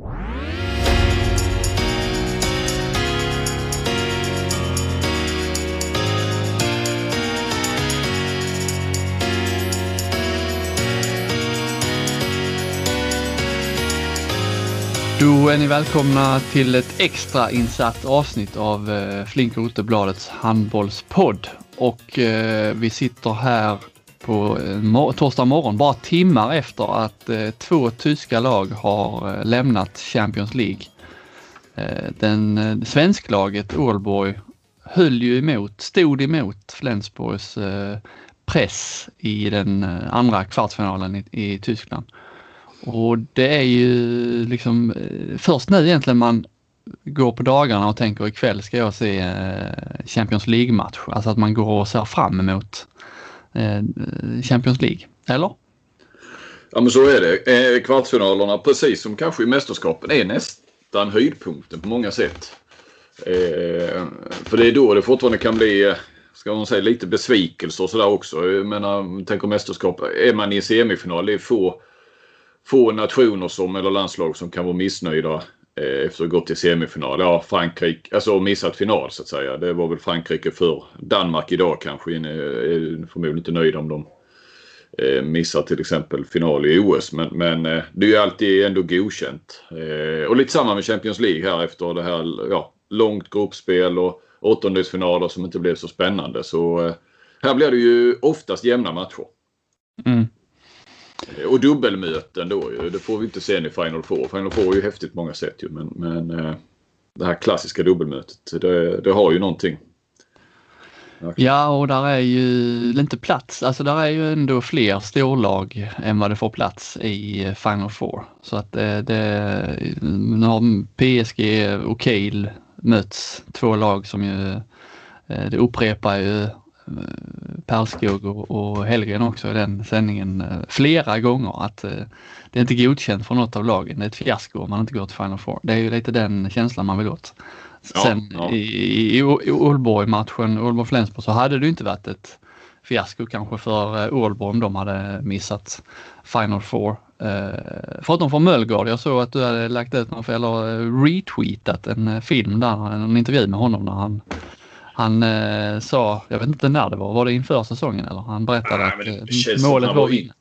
Då är ni välkomna till ett extra insatt avsnitt av eh, Flink Rotebladets handbollspodd. Och eh, vi sitter här på eh, mor torsdag morgon, bara timmar efter att eh, två tyska lag har eh, lämnat Champions League. Eh, den eh, svensklaget Ålborg höll ju emot, stod emot Flensburgs eh, press i den eh, andra kvartsfinalen i, i Tyskland. Och det är ju liksom eh, först nu egentligen man går på dagarna och tänker ikväll ska jag se eh, Champions League-match. Alltså att man går och ser fram emot eh, Eh, Champions League. Eller? Ja men så är det. Eh, kvartsfinalerna precis som kanske i mästerskapen är nästan höjdpunkten på många sätt. Eh, för det är då det fortfarande kan bli ska man säga, lite besvikelse och sådär också. Jag menar, tänk om mästerskap. Är man i semifinal, det är få få nationer som, eller landslag som kan vara missnöjda Eh, efter att ha gått till semifinal. Ja, Frankrike, alltså missat final så att säga. Det var väl Frankrike för Danmark idag kanske är, är förmodligen inte nöjda om de eh, missar till exempel final i OS. Men, men eh, det är ju alltid ändå godkänt. Och lite samma med Champions League här efter det här ja, långt gruppspel och åttondelsfinaler som inte blev så spännande. Så här blir det ju oftast jämna matcher. Mm. Och dubbelmöten då ju. Det får vi inte se i Final Four. Final Four är ju häftigt på många sätt ju. Men, men eh, det här klassiska dubbelmötet, det, det har ju någonting. Ja, och där är ju inte plats. Alltså där är ju ändå fler storlag än vad det får plats i eh, Final Four. Så att det, det nu har PSG och Kiel möts, två lag som ju, det upprepar ju Perskog och, och Hellgren också i den sändningen eh, flera gånger att eh, det är inte godkänt för något av lagen. Det är ett fiasko om man inte går till Final Four. Det är ju lite den känslan man vill åt. Sen ja, ja. i, i, i Ålborg-matchen, Ålborg-Flensburg, så hade det inte varit ett fiasko kanske för eh, Ålborg om de hade missat Final Four. Uh, förutom för Möllgård, jag såg att du hade lagt ut någon, eller retweetat en film där, en intervju med honom när han han eh, sa, jag vet inte när det var, var det inför säsongen eller? Han berättade Nej, att eh, målet var in.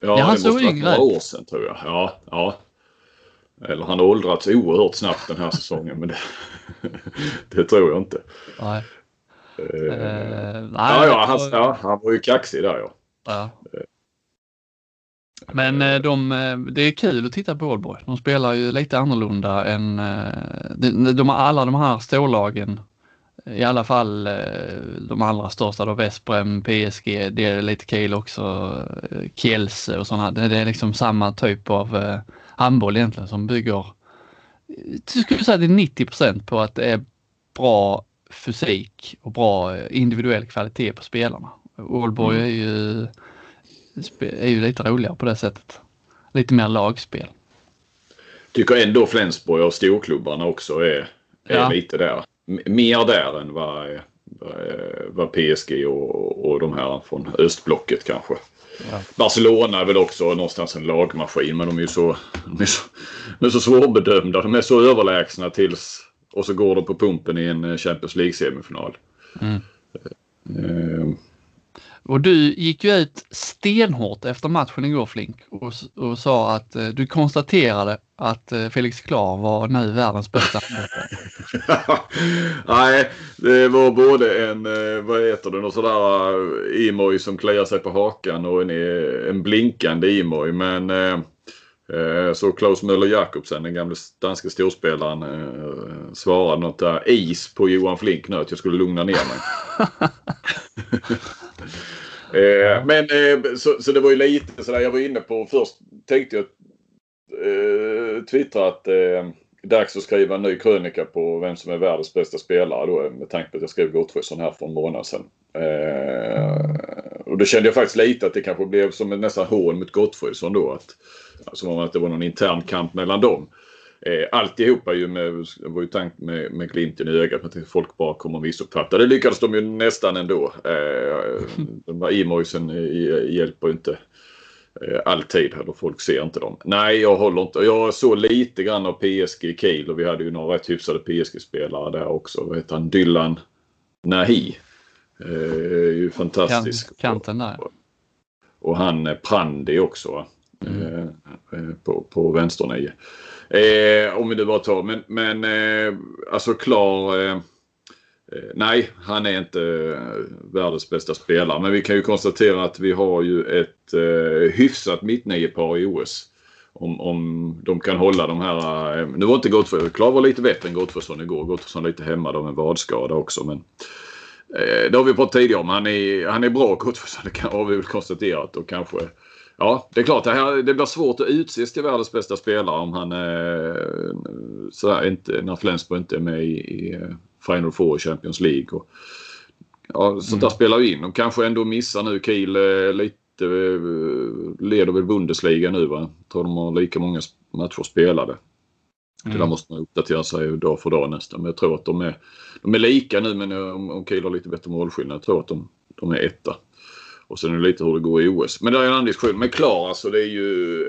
Ja, ja han såg yngre ut. några år sedan tror jag. Ja, ja. Eller han har åldrats oerhört snabbt den här säsongen men det, det tror jag inte. Nej. Uh, uh, nej ja, ja, han, ja, han var ju kaxig där ja. ja. Men de, det är kul att titta på Ålborg. De spelar ju lite annorlunda än de, de, alla de här storlagen i alla fall eh, de allra största då Vesprem, PSG, det är lite Kiel också, eh, Kielse och sådana. Det är liksom samma typ av eh, handboll egentligen som bygger, jag skulle säga det är 90% på att det är bra fysik och bra individuell kvalitet på spelarna. Ålborg mm. är ju, är ju lite roligare på det sättet. Lite mer lagspel. Tycker ändå Flensburg och storklubbarna också är, är ja. lite där mer där än vad, vad PSG och, och de här från östblocket kanske. Ja. Barcelona är väl också någonstans en lagmaskin men de är ju så, de är så, de är så svårbedömda. De är så överlägsna tills och så går de på pumpen i en Champions League-semifinal. Mm. Uh, och du gick ju ut stenhårt efter matchen igår Flink och, och sa att eh, du konstaterade att eh, Felix Klar var nu världens bästa Nej, det var både en, eh, vad heter det, någon sådär emoj eh, som kliar sig på hakan och en, eh, en blinkande emoj. Men eh, så Klaus Möller Jakobsen, den gamle danska storspelaren, eh, svarade något där is på Johan Flink nu att jag skulle lugna ner mig. Eh, men eh, så, så, det var ju lite sådär jag var inne på först tänkte jag eh, twittra att eh, dags att skriva en ny krönika på vem som är världens bästa spelare då med tanke på att jag skrev Gottfridsson här för en månad sedan. Eh, och då kände jag faktiskt lite att det kanske blev som en nästan hån mot Gottfridsson då. Att, som om att det var någon intern kamp mellan dem. Eh, alltihopa ju med, var ju tank med, med glimten i ögat att folk bara kommer att missuppfatta. Det lyckades de ju nästan ändå. Eh, de här emojsen hjälper ju inte Eh, alltid, eller folk ser inte dem. Nej, jag håller inte. Jag såg lite grann av PSG i Kiel och vi hade ju några rätt hyfsade PSG-spelare där också. Vad heter han? Dylan Nahi. Eh, ju fantastisk. kanten där. Och, han eh, Prandi också. Mm. På, på vänsternio. Eh, om vi nu bara tar, men, men eh, alltså klar Eh, eh nej, han är inte världens bästa spelare. Men vi kan ju konstatera att vi har ju ett eh, hyfsat mittniopar i OS. Om, om de kan hålla de här... Eh, nu var inte Gottfridsson... Klar var lite bättre än Gottfridsson igår. Gottfridsson lite hämmad av en vadskada också. Men, eh, det har vi pratat tidigare om. Han är, han är bra Gottfridsson. Det har vi väl konstaterat. Och kanske... Ja, det är klart. Det, här, det blir svårt att utses till världens bästa spelare om han... Eh, sådär, inte, när Flensburg inte är med i, i Final Four i Champions League. Och, ja, sånt där mm. spelar ju in. De kanske ändå missar nu Kiel eh, lite. Eh, leder väl Bundesliga nu va? Jag tror de har lika många matcher spelade. Mm. där måste man uppdatera sig dag för dag nästan. Men jag tror att de är, de är lika nu men eh, om, om Kiel har lite bättre målskillnad. Jag tror att de, de är etta. Och sen är det lite hur det går i OS. Men det är en annan diskussion. Men klar alltså det är ju...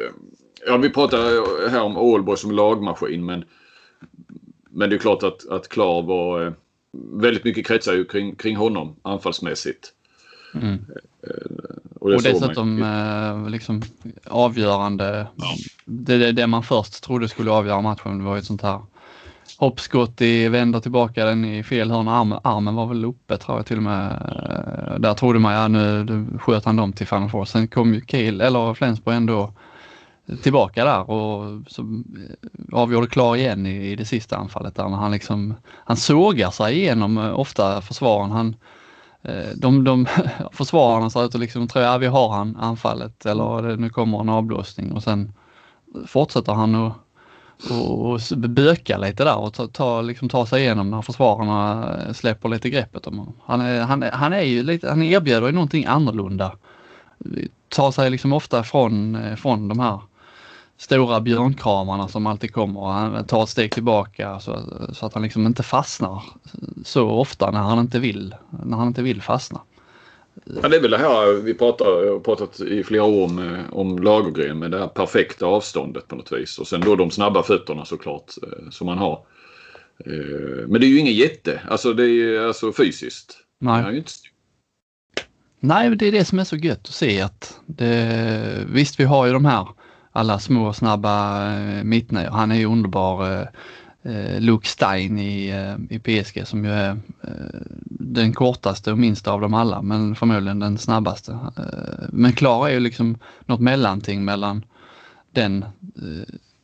Ja vi pratar här om Ålborg som lagmaskin men men det är klart att, att Klar var... Eh, väldigt mycket kretsar ju kring, kring honom anfallsmässigt. Mm. Eh, och, och dessutom eh, liksom avgörande. Ja. Det, det, det man först trodde skulle avgöra matchen var ett sånt här hoppskott i, vända tillbaka den i fel hörn. Armen, armen var väl uppe tror jag till och med. Där trodde man ja nu sköt han dem till Final Four. Sen kom ju Kiel, eller Flensburg ändå tillbaka där och så eh, avgjorde klar igen i, i det sista anfallet där han liksom, han sågar sig igenom eh, ofta försvaren. Han, eh, de, de försvararna ser ut att liksom tro att vi har han anfallet eller nu kommer en avblåsning och sen fortsätter han att och, och böka lite där och ta, ta, liksom ta sig igenom när försvararna eh, släpper lite greppet om honom. Han, är, han, han är ju lite, han erbjuder ju någonting annorlunda. Tar sig liksom ofta från, eh, från de här stora björnkramarna som alltid kommer och han tar ett steg tillbaka så, så att han liksom inte fastnar så ofta när han inte vill, när han inte vill fastna. Ja, det är väl det här vi pratar, har pratat i flera år om, om Lagergren med det här perfekta avståndet på något vis. Och sen då de snabba fötterna såklart eh, som man har. Eh, men det är ju ingen jätte, alltså det är alltså fysiskt. Nej. Nej, det är det som är så gött att se att det, visst vi har ju de här alla små snabba eh, mittnior. Han är ju underbar. Eh, eh, Luke Stein i, i PSG som ju är den kortaste och minsta av dem alla men förmodligen den snabbaste. Men Klara är ju liksom något mellanting mellan den,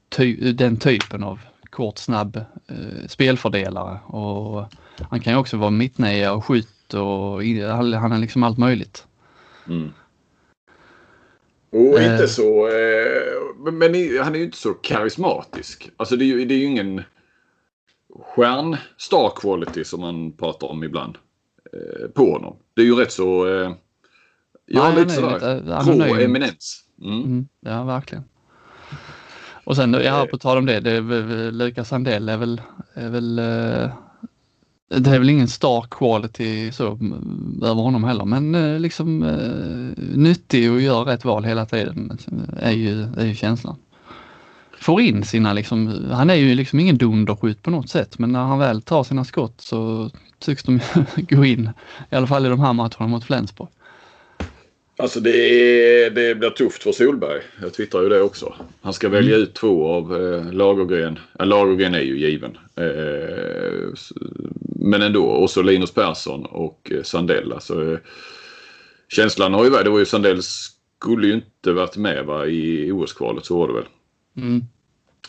ty den typen av kort snabb spelfördelare och han kan ju också vara mittnia och skytt och han är liksom allt möjligt. Mm. Och inte så... Eh, men han är ju inte så karismatisk. Alltså det är ju, det är ju ingen stjärnstar quality som man pratar om ibland. Eh, på honom. Det är ju rätt så... Eh, ja, Nej, lite sådär. Grå eminens. Mm. Mm, ja, verkligen. Och sen, ja, på tal om det, det är Sandell är väl, är väl eh, det är väl ingen star quality så över honom heller men eh, liksom eh, nyttig och gör rätt val hela tiden är ju, är ju känslan. Får in sina liksom, han är ju liksom ingen dunderskytt på något sätt men när han väl tar sina skott så tycks de gå in. I alla fall i de här matcherna mot Flensburg. Alltså det, är, det blir tufft för Solberg. Jag twittrar ju det också. Han ska välja mm. ut två av eh, Lagergren. Ja, Lagergren är ju given. Eh, men ändå. Och så Linus Persson och eh, Sandell. Alltså, eh, känslan har ju varit, det var ju Sandell skulle ju inte varit med va, i OS-kvalet. Så var det väl. Mm.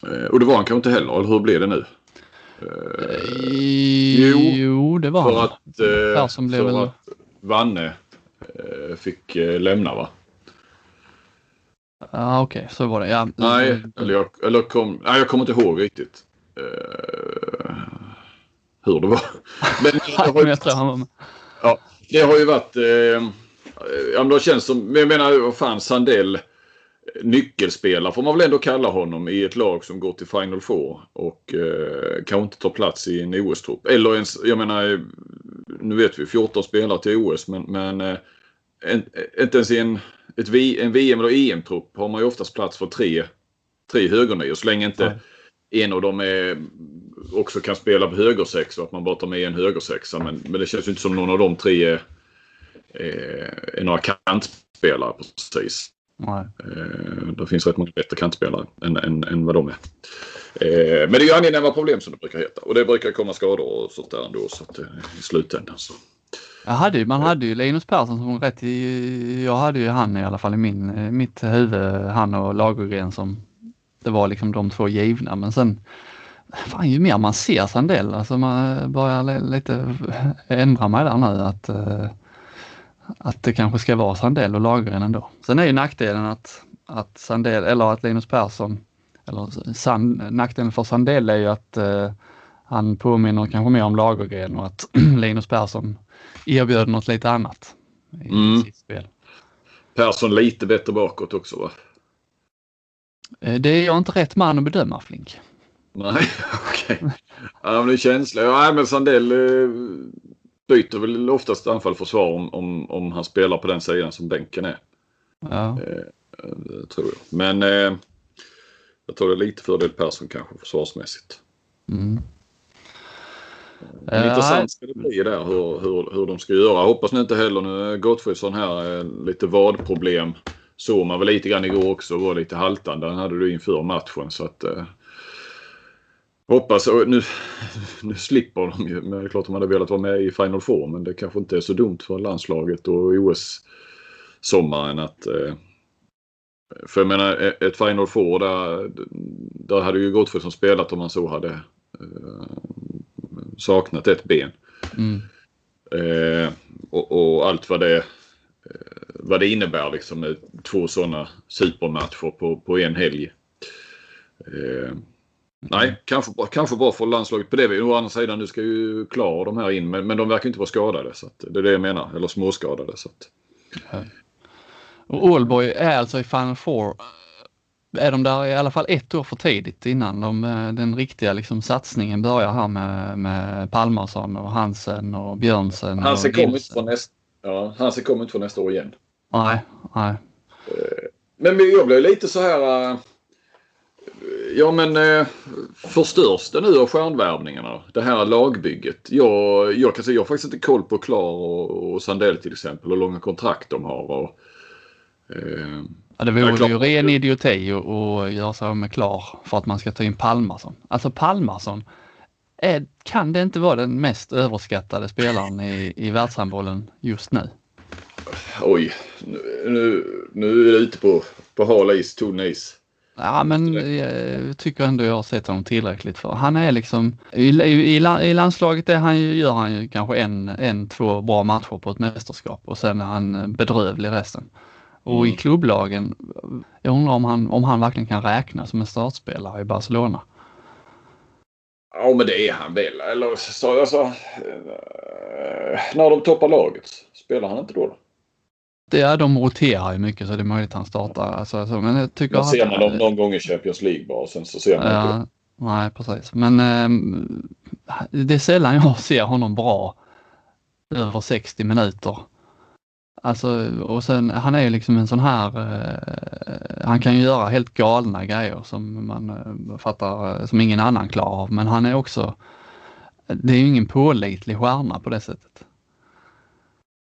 Eh, och det var han kanske inte heller. Eller hur blev det nu? Eh, jo, jo, det var för han. Att, eh, Persson blev för väl... att Vanne Eh, fick eh, lämna va? Ja ah, okej, okay. så var det. Ja. Nej, eller jag, eller kom, nej, jag kommer inte ihåg riktigt uh, hur det var. Men det har, jag tror han var med. Ja, det har ju varit... Uh, ja, men det känns som... Jag menar, vad fan, Sandell nyckelspelare får man väl ändå kalla honom i ett lag som går till Final Four och eh, kanske inte tar plats i en OS-trupp. Eller ens, jag menar, nu vet vi 14 spelare till OS men, men eh, inte ens i en, ett en VM eller EM-trupp har man ju oftast plats för tre, tre högernior så länge inte ja. en av dem är, också kan spela på högersex och att man bara tar med en högersexa. Men, men det känns ju inte som någon av de tre är, är, är några kantspelare precis. Nej. Eh, det finns rätt många bättre kantspelare än, än, än vad de är. Eh, men det är ju angenäma problem som det brukar heta. Och det brukar komma skador och sånt där ändå så att, eh, i slutändan. Så. Jag hade ju, man hade ju Linus Persson som rätt i, jag hade ju han i alla fall i min, mitt huvud, han och Lagergren som det var liksom de två givna men sen fan ju mer man ser Sandell, alltså man börjar lite ändra mig där nu att att det kanske ska vara Sandell och Lagergren ändå. Sen är ju nackdelen att, att Sandell, eller att Linus Persson, eller Sand, nackdelen för Sandell är ju att eh, han påminner kanske mer om Lagergren och att Linus Persson erbjöd något lite annat i mm. sitt spel. Persson lite bättre bakåt också va? Eh, det är jag inte rätt man att bedöma Flink. Nej, okej. Okay. Ja, men det är känsligt. Ja, men Sandell eh, byter väl oftast anfall-försvar om, om, om han spelar på den sidan som bänken är. Ja. Eh, tror jag. Men eh, jag tror det är lite fördel Persson kanske försvarsmässigt. Mm. Men intressant ska det bli där hur, hur, hur de ska göra. Jag hoppas nu inte heller nu Gottfridsson här eh, lite vadproblem. Såg man väl lite grann igår också var lite haltande. Han hade du inför matchen så att eh, Hoppas, och nu, nu slipper de ju. Men det är klart de hade velat vara med i Final Four men det kanske inte är så dumt för landslaget och OS-sommaren att... Eh, för jag menar ett Final Four där, där hade ju Gottfridsson spelat om man så hade eh, saknat ett ben. Mm. Eh, och, och, allt vad det, vad det innebär liksom med två sådana supermatcher på, på en helg. Nej, kanske, kanske bara för landslaget på det viset. Å andra sidan, nu ska ju klara de här in, men, men de verkar inte vara skadade. Så det är det jag menar, eller småskadade. Så att. Och Ålborg är alltså i Final Four. Är de där i alla fall ett år för tidigt innan de, eh, den riktiga liksom, satsningen börjar här med, med Palmarsson och Hansen och Björnsen? Hansen kommer inte för nästa, ja, Hansen kommer inte för nästa år igen. Nej, nej. Eh, men jag blev lite så här eh, Ja men eh, förstörs det nu av stjärnvärvningarna? Det här lagbygget. Jag, jag kan säga jag har faktiskt inte koll på Klar och, och Sandell till exempel och långa kontrakt de har. Och, eh, ja, det vore ju ren idioti att göra sig med Klar för att man ska ta in Palmarsson. Alltså Palmarsson, är, kan det inte vara den mest överskattade spelaren i, i världshandbollen just nu? Oj, nu, nu är det ute på, på hal is, tunn is. Ja men jag tycker ändå jag har sett honom tillräckligt för. Han är liksom, i, i, i landslaget är han, gör han ju kanske en, en, två bra matcher på ett mästerskap och sen är han bedrövlig resten. Och mm. i klubblagen, jag undrar om han, om han verkligen kan räkna som en startspelare i Barcelona. Ja men det är han väl. Eller så, alltså, eh, när de toppar laget, spelar han inte då? då? Ja, de roterar ju mycket så det är möjligt att han startar. Alltså, alltså, men jag tycker men ser man dem någon gång i Champions League bara och sen så ser man ja, inte Nej, precis. Men eh, det är sällan jag ser honom bra över 60 minuter. Alltså, och sen, han är ju liksom en sån här, eh, han kan ju göra helt galna grejer som man eh, fattar, som ingen annan klarar av. Men han är också, det är ju ingen pålitlig stjärna på det sättet.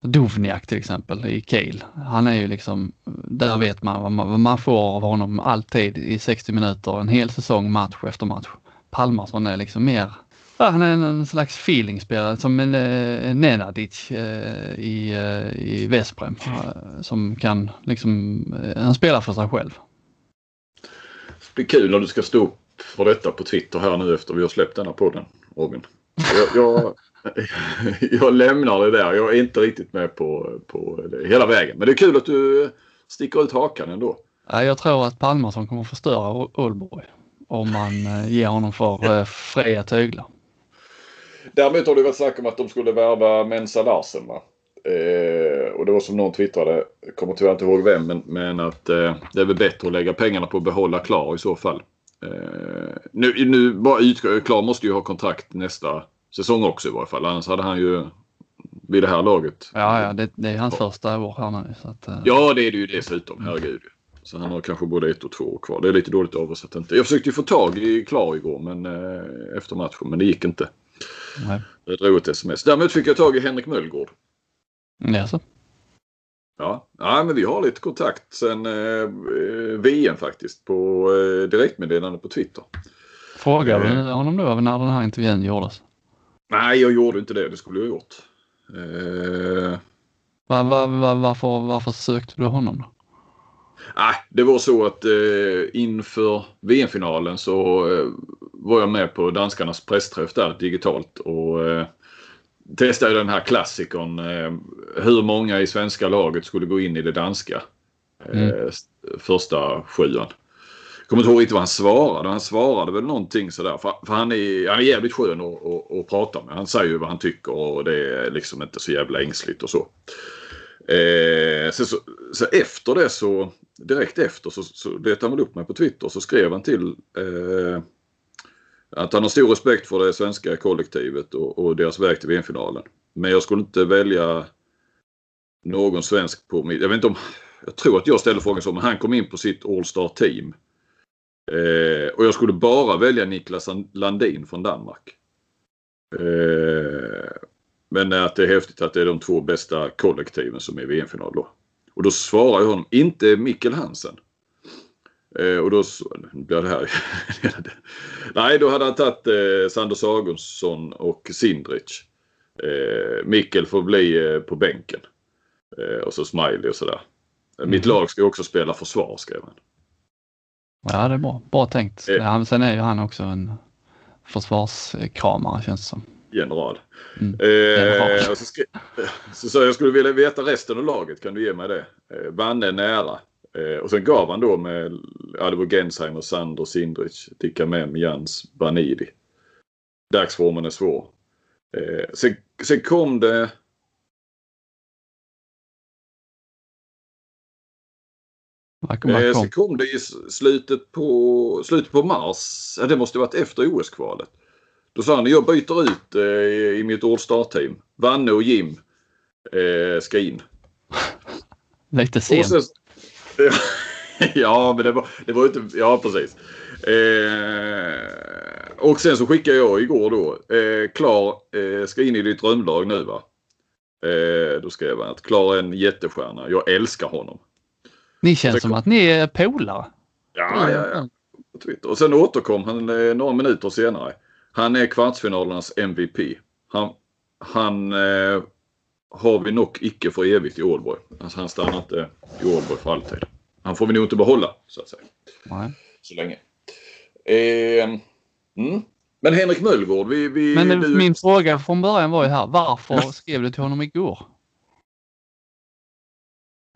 Dovniak till exempel i Kiel. Han är ju liksom, där vet man vad man, vad man får av honom alltid i 60 minuter, en hel säsong match efter match. Palmarsson är liksom mer, ja, han är en slags feelingspelare som en eh, en Nenadic eh, i, eh, i Vesprem eh, som kan liksom, han spelar för sig själv. Det blir kul när du ska stå upp för detta på Twitter här nu efter vi har släppt denna podden, Robin. Jag, jag, jag lämnar det där. Jag är inte riktigt med på, på det hela vägen. Men det är kul att du sticker ut hakan ändå. Jag tror att Palmarsson kommer förstöra Ålborg om man eh, ger honom för eh, fria tyglar. Däremot har det varit snack om att de skulle värva Mensa Larsen. Va? Eh, och det var som någon twittrade, jag kommer tyvärr inte ihåg vem, men, men att eh, det är väl bättre att lägga pengarna på att behålla Klar i så fall. Eh, nu, nu bara utgå, Klar måste ju ha kontrakt nästa säsong också i varje fall. Annars hade han ju vid det här laget. Ja, ja det, det är hans ja. första år här nu. Så att, uh... Ja, det är det ju dessutom. Herregud. Så han har kanske både ett och två år kvar. Det är lite dåligt översatt inte. Jag försökte ju få tag i Klar igår men, eh, efter matchen, men det gick inte. Nej. Jag drog ett sms. Däremot fick jag tag i Henrik Möllgård. Jaså? Ja, ja men vi har lite kontakt sen eh, VM faktiskt på eh, direktmeddelande på Twitter. Frågade du honom då när den här intervjun gjordes? Nej, jag gjorde inte det. Det skulle jag gjort. Eh... Var, var, var, varför, varför sökte du honom då? Nej, det var så att eh, inför VM-finalen så eh, var jag med på danskarnas pressträff där digitalt och eh, testade den här klassikern. Eh, hur många i svenska laget skulle gå in i det danska eh, mm. första sjuan. Jag kommer inte ihåg riktigt vad han svarade. Han svarade väl någonting sådär. För, för han, är, han är jävligt skön att, att, att prata med. Han säger ju vad han tycker och det är liksom inte så jävla ängsligt och så. Eh, så, så, så, efter det så, direkt efter så, så letade han väl upp mig på Twitter så skrev han till eh, att han har stor respekt för det svenska kollektivet och, och deras väg till VM-finalen. Men jag skulle inte välja någon svensk på mitt, jag vet inte om, jag tror att jag ställde frågan så, men han kom in på sitt All-Star team. Eh, och jag skulle bara välja Niklas Landin från Danmark. Eh, men att det är häftigt att det är de två bästa kollektiven som är i VM-final då. Och då svarar jag honom, inte Mikkel Hansen. Eh, och då blir det här... Nej, då hade han tagit eh, Sander Sagonsson och Sindrich. Eh, Mikkel får bli eh, på bänken. Eh, och så Smiley och sådär. Mm. Mitt lag ska också spela försvar, skrev han. Ja, det är bra. Bra tänkt. Eh. Sen är ju han också en försvarskramare känns det som general. Mm. Eh, så, skri- så sa jag skulle vilja veta resten av laget. Kan du ge mig det? Eh, Vanne nära. Eh, och sen gav han då med, ja det var Gensheimer, Sander, Sindrich, Tikkamem, Jans, Banidi. Dagsformen är svår. Eh, sen, sen kom det Eh, sen kom det i slutet på, slutet på mars. Det måste varit efter OS-kvalet. Då sa han jag byter ut eh, i mitt All-Star-team. Vanne och Jim eh, ska in. Lite sent. Sen, ja, men det var, det var inte... Ja, precis. Eh, och sen så skickade jag igår då. Eh, Klar eh, ska in i ditt drömlag nu va? Eh, då skrev han att Klar är en jättestjärna. Jag älskar honom. Ni känns som att ni är polare. Ja, ja, ja. Och sen återkom han eh, några minuter senare. Han är kvartsfinalernas MVP. Han, han eh, har vi nog icke för evigt i Ålborg. Alltså han stannar inte i Ålborg för alltid. Han får vi nog inte behålla så att säga. Nej. Så länge. Eh, mm. Men Henrik Möllgård, vi... vi Men du... min fråga från början var ju här. Varför skrev du till honom igår?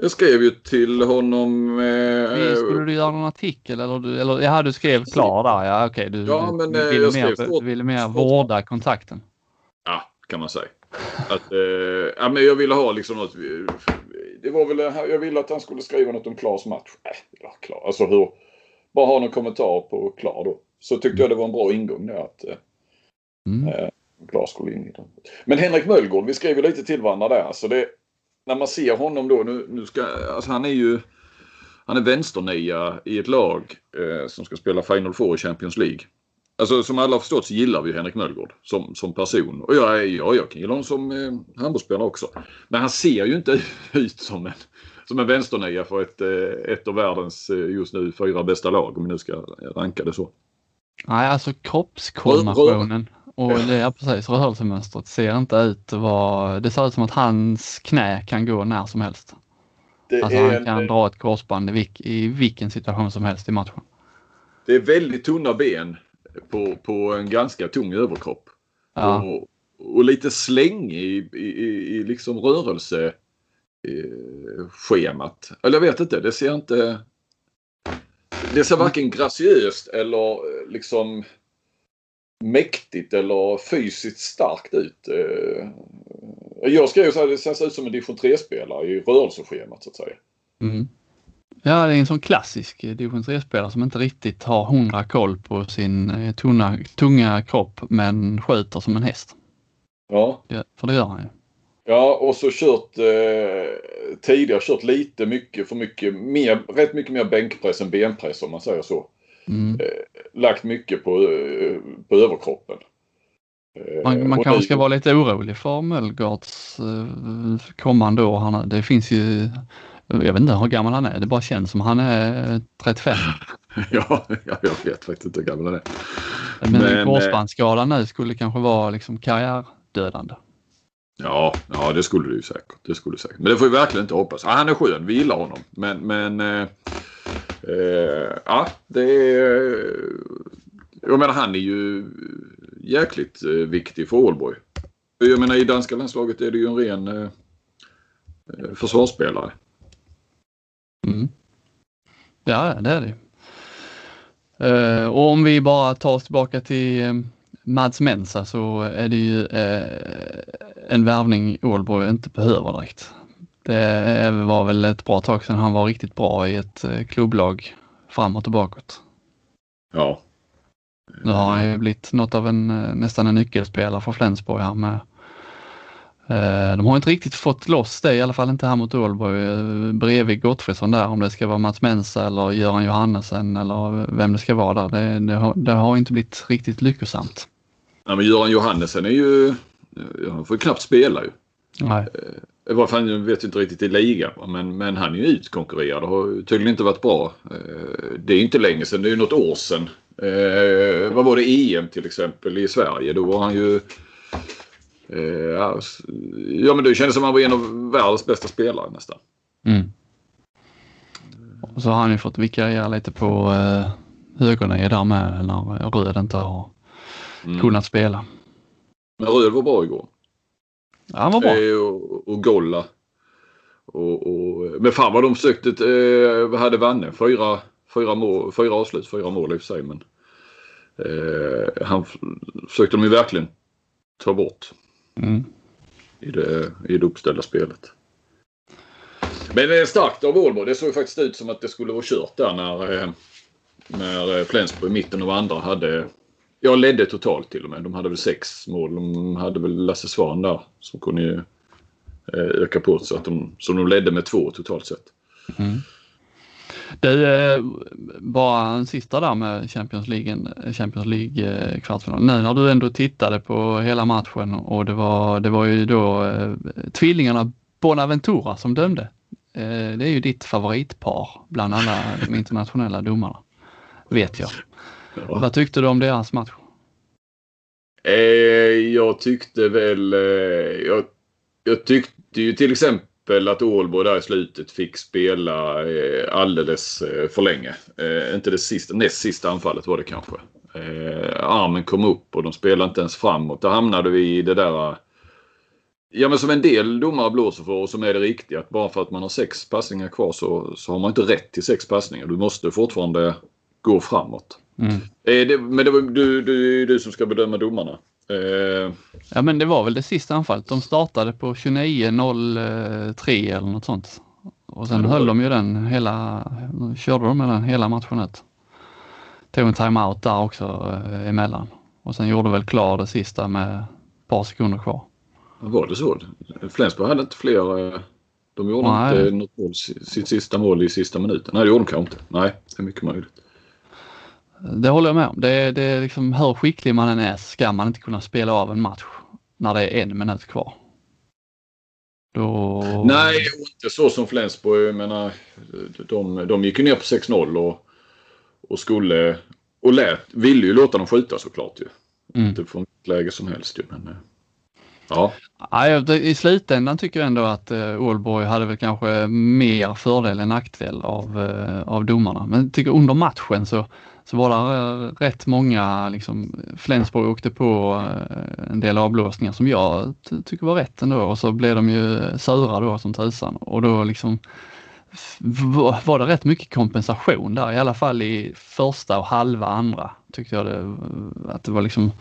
Jag skrev ju till honom. Eh, skulle du göra någon artikel eller, du, eller ja, du skrev klar där. Ja, okej. Okay, du, ja, men, du, ville mer, du ville mer vårda kontakten. Ja, kan man säga. Att, eh, ja, men jag ville ha liksom något. Det var väl, jag ville att han skulle skriva något om Klas match. Äh, ja, klar. Alltså hur, bara ha någon kommentar på Klar då. Så tyckte jag det var en bra ingång där att eh, mm. eh, Klas skulle in i den. Men Henrik Möllgård, vi skrev ju lite till varandra där. Så det, när man ser honom då, nu, nu ska, alltså han är ju han är vänsternia i ett lag eh, som ska spela Final Four i Champions League. Alltså som alla har förstått så gillar vi Henrik Möllgård som, som person. Och jag, ja, jag kan gilla honom som eh, handbollsspelare också. Men han ser ju inte ut som en, som en vänsternia för ett, eh, ett av världens eh, just nu fyra bästa lag om vi nu ska ranka det så. Nej, alltså kroppskoordinationen och det är precis rörelsemönstret ser inte ut att vara, det ser ut som att hans knä kan gå när som helst. Det alltså han kan en, dra ett korsband i, i vilken situation som helst i matchen. Det är väldigt tunna ben på, på en ganska tung överkropp. Ja. Och, och lite släng i, i, i liksom rörelseschemat. Eller jag vet inte, det ser inte... Det ser varken graciöst eller liksom mäktigt eller fysiskt starkt ut. Eh, jag skrev så här, det ser ut som en division 3-spelare i rörelseschemat så att säga. Mm. Ja, det är en sån klassisk division 3-spelare som inte riktigt har hundra koll på sin eh, tunga, tunga kropp men skjuter som en häst. Ja. ja för det gör han ju. Ja, och så kört eh, tidigare kört lite mycket för mycket, mer, rätt mycket mer bänkpress än benpress om man säger så. Mm. Eh, lagt mycket på, eh, på överkroppen. Eh, man, man kanske ska vara lite orolig för Möllgaards eh, kommande år. Han, det finns ju, jag vet inte hur gammal han är, det bara känns som han är 35. ja, jag vet faktiskt inte hur gammal han är. Men, Men korsbandsskadan nu skulle kanske vara liksom karriärdödande. Ja, ja det skulle det ju säkert. Det skulle det säkert. Men det får vi verkligen inte hoppas. Ja, han är skön, vi gillar honom. Men, men eh, eh, ja, det är... Jag menar han är ju jäkligt eh, viktig för Ålborg. Jag menar i danska landslaget är det ju en ren eh, eh försvarsspelare. Mm. Ja, det är det. eh, och om vi bara tar oss tillbaka till eh, Mads Mensa så är det ju eh, en värvning Ålborg inte behöver direkt. Det var väl ett bra tag sedan han var riktigt bra i ett klubblag framåt och bakåt. Ja. Nu har han ju blivit något av en nästan en nyckelspelare för Flensburg här med de har inte riktigt fått loss det, i alla fall inte här mot Ålborg, bredvid Gottfridsson där, om det ska vara Mats Mensa eller Göran Johannesen eller vem det ska vara där. Det, det, har, det har, inte blivit riktigt lyckosamt. Ja, men Göran Johannesen är ju, han får ju knappt spela ju. Nej. I varje fall, jag vet inte riktigt i ligan, men, men han är ju utkonkurrerad och har tydligen inte varit bra. Det är inte länge sedan, det är ju något år sedan. Eh, vad var det, EM till exempel i Sverige? Då var han ju Eh, ja, men det kändes som att han var en av världens bästa spelare nästan. Mm. Och så har han ju fått vikariera lite på eh, högernie där med när Röd inte har mm. kunnat spela. Men Röd var bra igår. Han var bra. Eh, och, och Golla. Och, och, men fan vad de försökte, eh, hade Vanne fyra, fyra, mål, fyra avslut, fyra mål i och för sig. Men, eh, han försökte de ju verkligen ta bort. Mm. I, det, I det uppställda spelet. Men det är starkt av Ålborg. Det såg faktiskt ut som att det skulle vara kört där när, eh, när Flensburg i mitten av andra hade jag ledde totalt till och med. De hade väl sex mål. De hade väl Lasse Svahn där som kunde ju eh, öka på så att de, så de ledde med två totalt sett. Mm. Du, eh, bara en sista där med Champions League, eh, Champions League kvartsfinal. Nu när du ändå tittade på hela matchen och det var, det var ju då eh, tvillingarna Bonaventura som dömde. Eh, det är ju ditt favoritpar bland alla de internationella domarna. Vet jag. Ja. Vad tyckte du om deras match? Eh, jag tyckte väl, eh, jag, jag tyckte ju till exempel att Ålborg där i slutet fick spela eh, alldeles eh, för länge. Eh, inte det sista, näst sista anfallet var det kanske. armen kom upp och de spelade inte ens framåt. Då hamnade vi i det där Ja men som en del domare blåser för och som är det riktiga. Att bara för att man har sex passningar kvar så, så har man inte rätt till sex passningar. Du måste fortfarande gå framåt. Mm. Det, men det var du, du, du som ska bedöma domarna. Eh, ja men det var väl det sista anfallet. De startade på 29.03 eller något sånt. Och sen höll de ju den hela, körde de med den hela matchen ut. Tog en timeout där också eh, emellan. Och sen gjorde väl klar det sista med ett par sekunder kvar. Var det så? Flensburg hade inte fler... Eh, de gjorde Nej. inte något mål, sitt sista mål i sista minuten. Nej det gjorde de kanske inte. Nej, det är mycket möjligt. Det håller jag med om. Det, det är liksom, hur skicklig man än är ska man inte kunna spela av en match när det är en minut kvar. Då... Nej, inte så som Flensburg. Jag menar, de, de gick ju ner på 6-0 och, och skulle och lät, ville ju låta dem skjuta såklart ju. Mm. Inte från vilket läge som helst ju. Men, ja. ja. I slutändan tycker jag ändå att uh, Ålborg hade väl kanske mer fördel än nackdel av, uh, av domarna. Men jag tycker under matchen så så var det eh, rätt många, liksom, Flensburg åkte på eh, en del avblåsningar som jag tycker var rätt ändå. Och så blev de ju eh, sura då som tusan. Och då liksom var det rätt mycket kompensation där, i alla fall i första och halva andra tyckte jag det, att det var liksom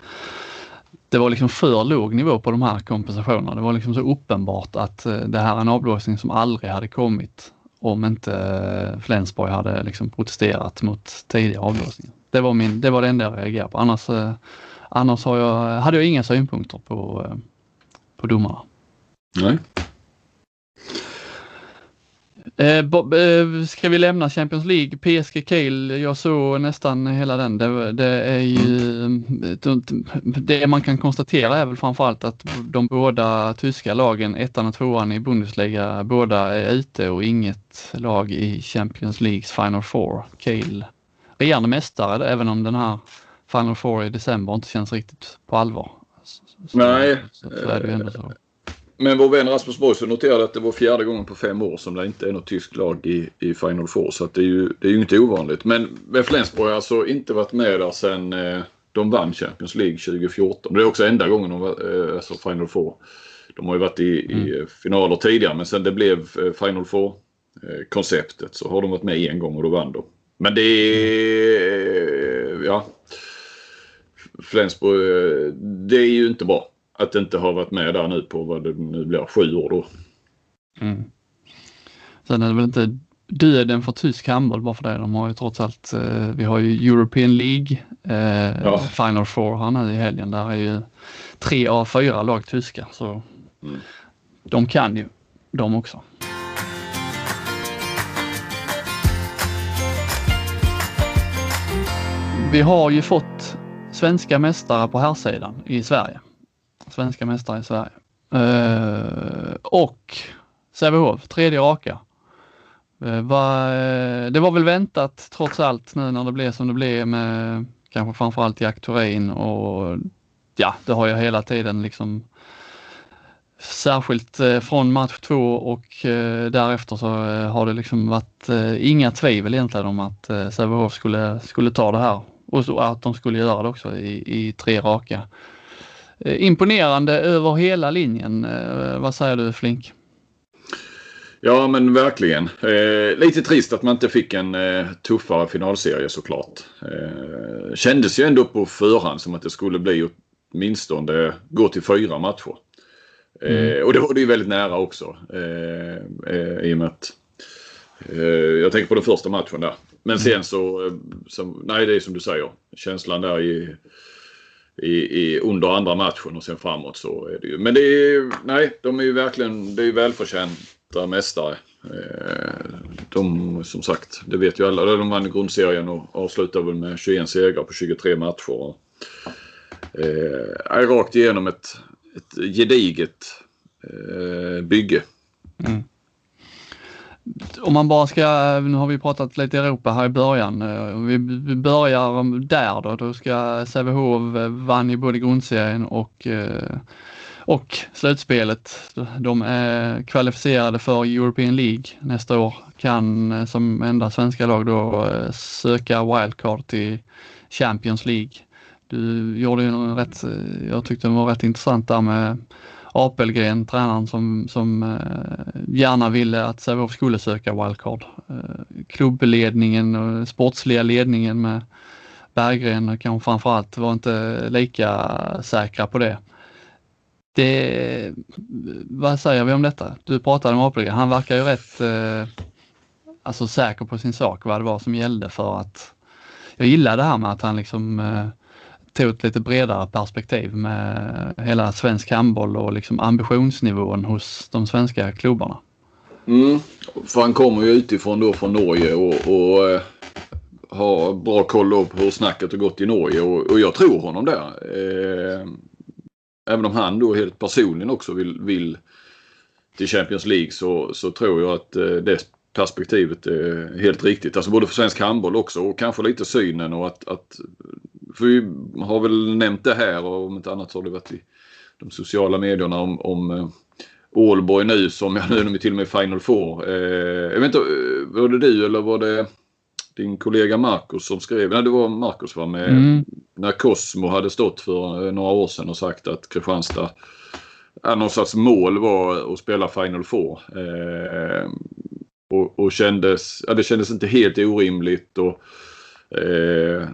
det var liksom för låg nivå på de här kompensationerna. Det var liksom så uppenbart att det här är en avblåsning som aldrig hade kommit om inte Flensborg hade liksom protesterat mot tidigare avblåsningar. Det var, min, det var det enda jag reagerade på. Annars, eh, annars har jag, hade jag inga synpunkter på, eh, på domarna. Nej. Eh, Bob, eh, ska vi lämna Champions League? PSG Kiel, jag såg nästan hela den. Det, det är ju, det man kan konstatera är väl framförallt att de båda tyska lagen, ettan och tvåan i Bundesliga, båda är ute och inget lag i Champions Leagues Final Four. Kiel regerande mästare även om den här Final Four i december inte känns riktigt på allvar. Så, Nej. Så, så är det ändå så. Men vår vän Rasmus Borgsson noterade att det var fjärde gången på fem år som det inte är något tyskt lag i, i Final Four. Så det är ju det är ju inte ovanligt. Men Flensburg har alltså inte varit med där sedan eh, de vann Champions League 2014. Det är också enda gången de var eh, alltså Final Four. De har ju varit i, mm. i finaler tidigare men sen det blev eh, Final Four-konceptet så har de varit med en gång och då vann de. Men det är... Ja. Flensburg, det är ju inte bra att inte ha varit med där nu på vad det nu blir, sju år då. Mm. Sen är det väl inte döden för tysk handboll bara för det. De har ju trots allt, eh, vi har ju European League, eh, ja. Final Four här nu i helgen. Där är ju tre av fyra lag tyska så mm. de kan ju de också. Vi har ju fått svenska mästare på herrsidan i Sverige svenska mästare i Sverige. Eh, och Sävehof, tredje raka. Eh, va, eh, det var väl väntat trots allt nu när det blev som det blev med kanske framförallt Jack Thorin och ja, det har jag hela tiden liksom Särskilt eh, från match två och eh, därefter så har det liksom varit inga tvivel egentligen om att Sävehof skulle, skulle ta det här och att de skulle göra det också i, i tre raka. Eh, imponerande över hela linjen. Eh, vad säger du Flink? Ja men verkligen. Eh, lite trist att man inte fick en eh, tuffare finalserie såklart. Eh, kändes ju ändå på förhand som att det skulle bli åtminstone gå till fyra matcher. Eh, mm. Och det var det ju väldigt nära också. Eh, I och med att jag tänker på den första matchen där. Men mm. sen så, så, nej det är som du säger. Känslan där i i, i, under andra matchen och sen framåt så är det ju. Men det är nej, de är ju verkligen, det är ju välförtjänta mästare. Eh, de, som sagt, det vet ju alla. De vann grundserien och avslutade väl med 21 segrar på 23 matcher. Eh, rakt igenom ett, ett gediget eh, bygge. Mm om man bara ska, nu har vi pratat lite Europa här i början. Eh, om vi börjar där då. Då ska Sävehof eh, vann i både grundserien och, eh, och slutspelet. De är kvalificerade för European League nästa år. Kan som enda svenska lag då söka wildcard till Champions League. Du gjorde ju en rätt, jag tyckte det var rätt intressant där med Apelgren, tränaren som, som eh, gärna ville att Sävehof skulle söka wildcard. Eh, klubbledningen och sportsliga ledningen med Berggren kanske framförallt var inte lika säkra på det. det. Vad säger vi om detta? Du pratade om Apelgren, han verkar ju rätt eh, alltså säker på sin sak vad det var som gällde för att jag gillar det här med att han liksom eh, tog ett lite bredare perspektiv med hela svensk handboll och liksom ambitionsnivån hos de svenska klubbarna. Mm, för han kommer ju utifrån då från Norge och, och eh, har bra koll på hur snacket har gått i Norge och, och jag tror honom där. Eh, även om han då helt personligen också vill, vill till Champions League så, så tror jag att eh, det perspektivet är helt riktigt. Alltså både för svensk handboll också och kanske lite synen och att, att för vi har väl nämnt det här och om inte annat så har det varit i de sociala medierna om, om eh, Ålborg nu som, ja nu är de till och med Final Four. Eh, jag vet inte, eh, var det du eller var det din kollega Marcus som skrev? Nej det var Marcus va? Med, mm. När Cosmo hade stått för eh, några år sedan och sagt att Kristianstad Ja, någon slags mål var att spela Final Four. Eh, och, och kändes, ja, det kändes inte helt orimligt. Och, eh,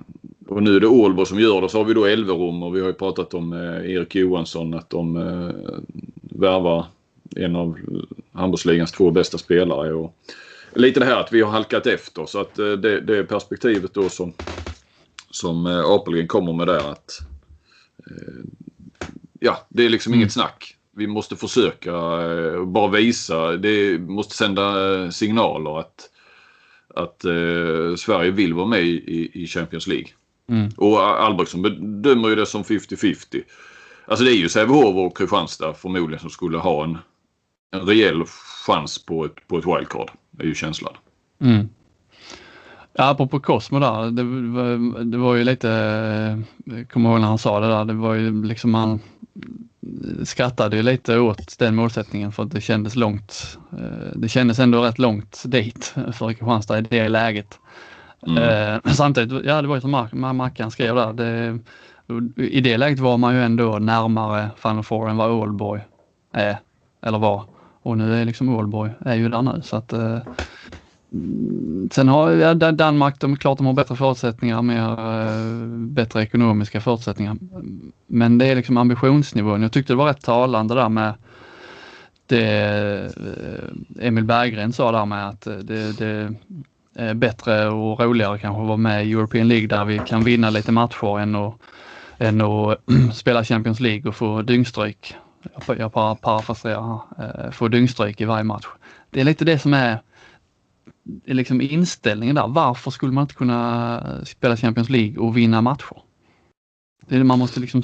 och nu är det Ålborg som gör det. Så har vi då Elverum och vi har ju pratat om eh, Erik Johansson att de eh, värvar en av handbollsligans två bästa spelare. Och lite det här att vi har halkat efter så att eh, det, det perspektivet då som, som eh, Apelgren kommer med där att ja, det är liksom mm. inget snack. vi måste försöka bara visa, det måste sända signaler att, att eh, Sverige vill vara med i, i Champions League. Mm. Och Albrektsson bedömer ju det som 50-50. Alltså det är ju Sävehof och Kristianstad förmodligen som skulle ha en, en rejäl chans på ett, på ett wildcard. Det är ju känslan. Mm. Ja, apropå Cosmo där, det var, det var ju lite, jag kommer ihåg när han sa det där, det var ju liksom han skrattade ju lite åt den målsättningen för att det kändes långt. Eh, det kändes ändå rätt långt dit för Kristianstad i det läget. Mm. Eh, samtidigt, ja det var ju som Mark, Mackan skrev där, det, i det läget var man ju ändå närmare Final Four än vad Oldboy är, eller var. Och nu är liksom Oldboy är ju där nu så att eh, mm, Sen har ja, Danmark, de, klart de har bättre förutsättningar, mer, eh, bättre ekonomiska förutsättningar. Men det är liksom ambitionsnivån. Jag tyckte det var rätt talande där med det eh, Emil Berggren sa där med att eh, det, det Eh, bättre och roligare kanske att vara med i European League där vi kan vinna lite matcher än att, än att spela Champions League och få dyngstryk. Jag parafraserar, här. Eh, få dyngstryk i varje match. Det är lite det som är liksom inställningen där. Varför skulle man inte kunna spela Champions League och vinna matcher? Det, man måste liksom,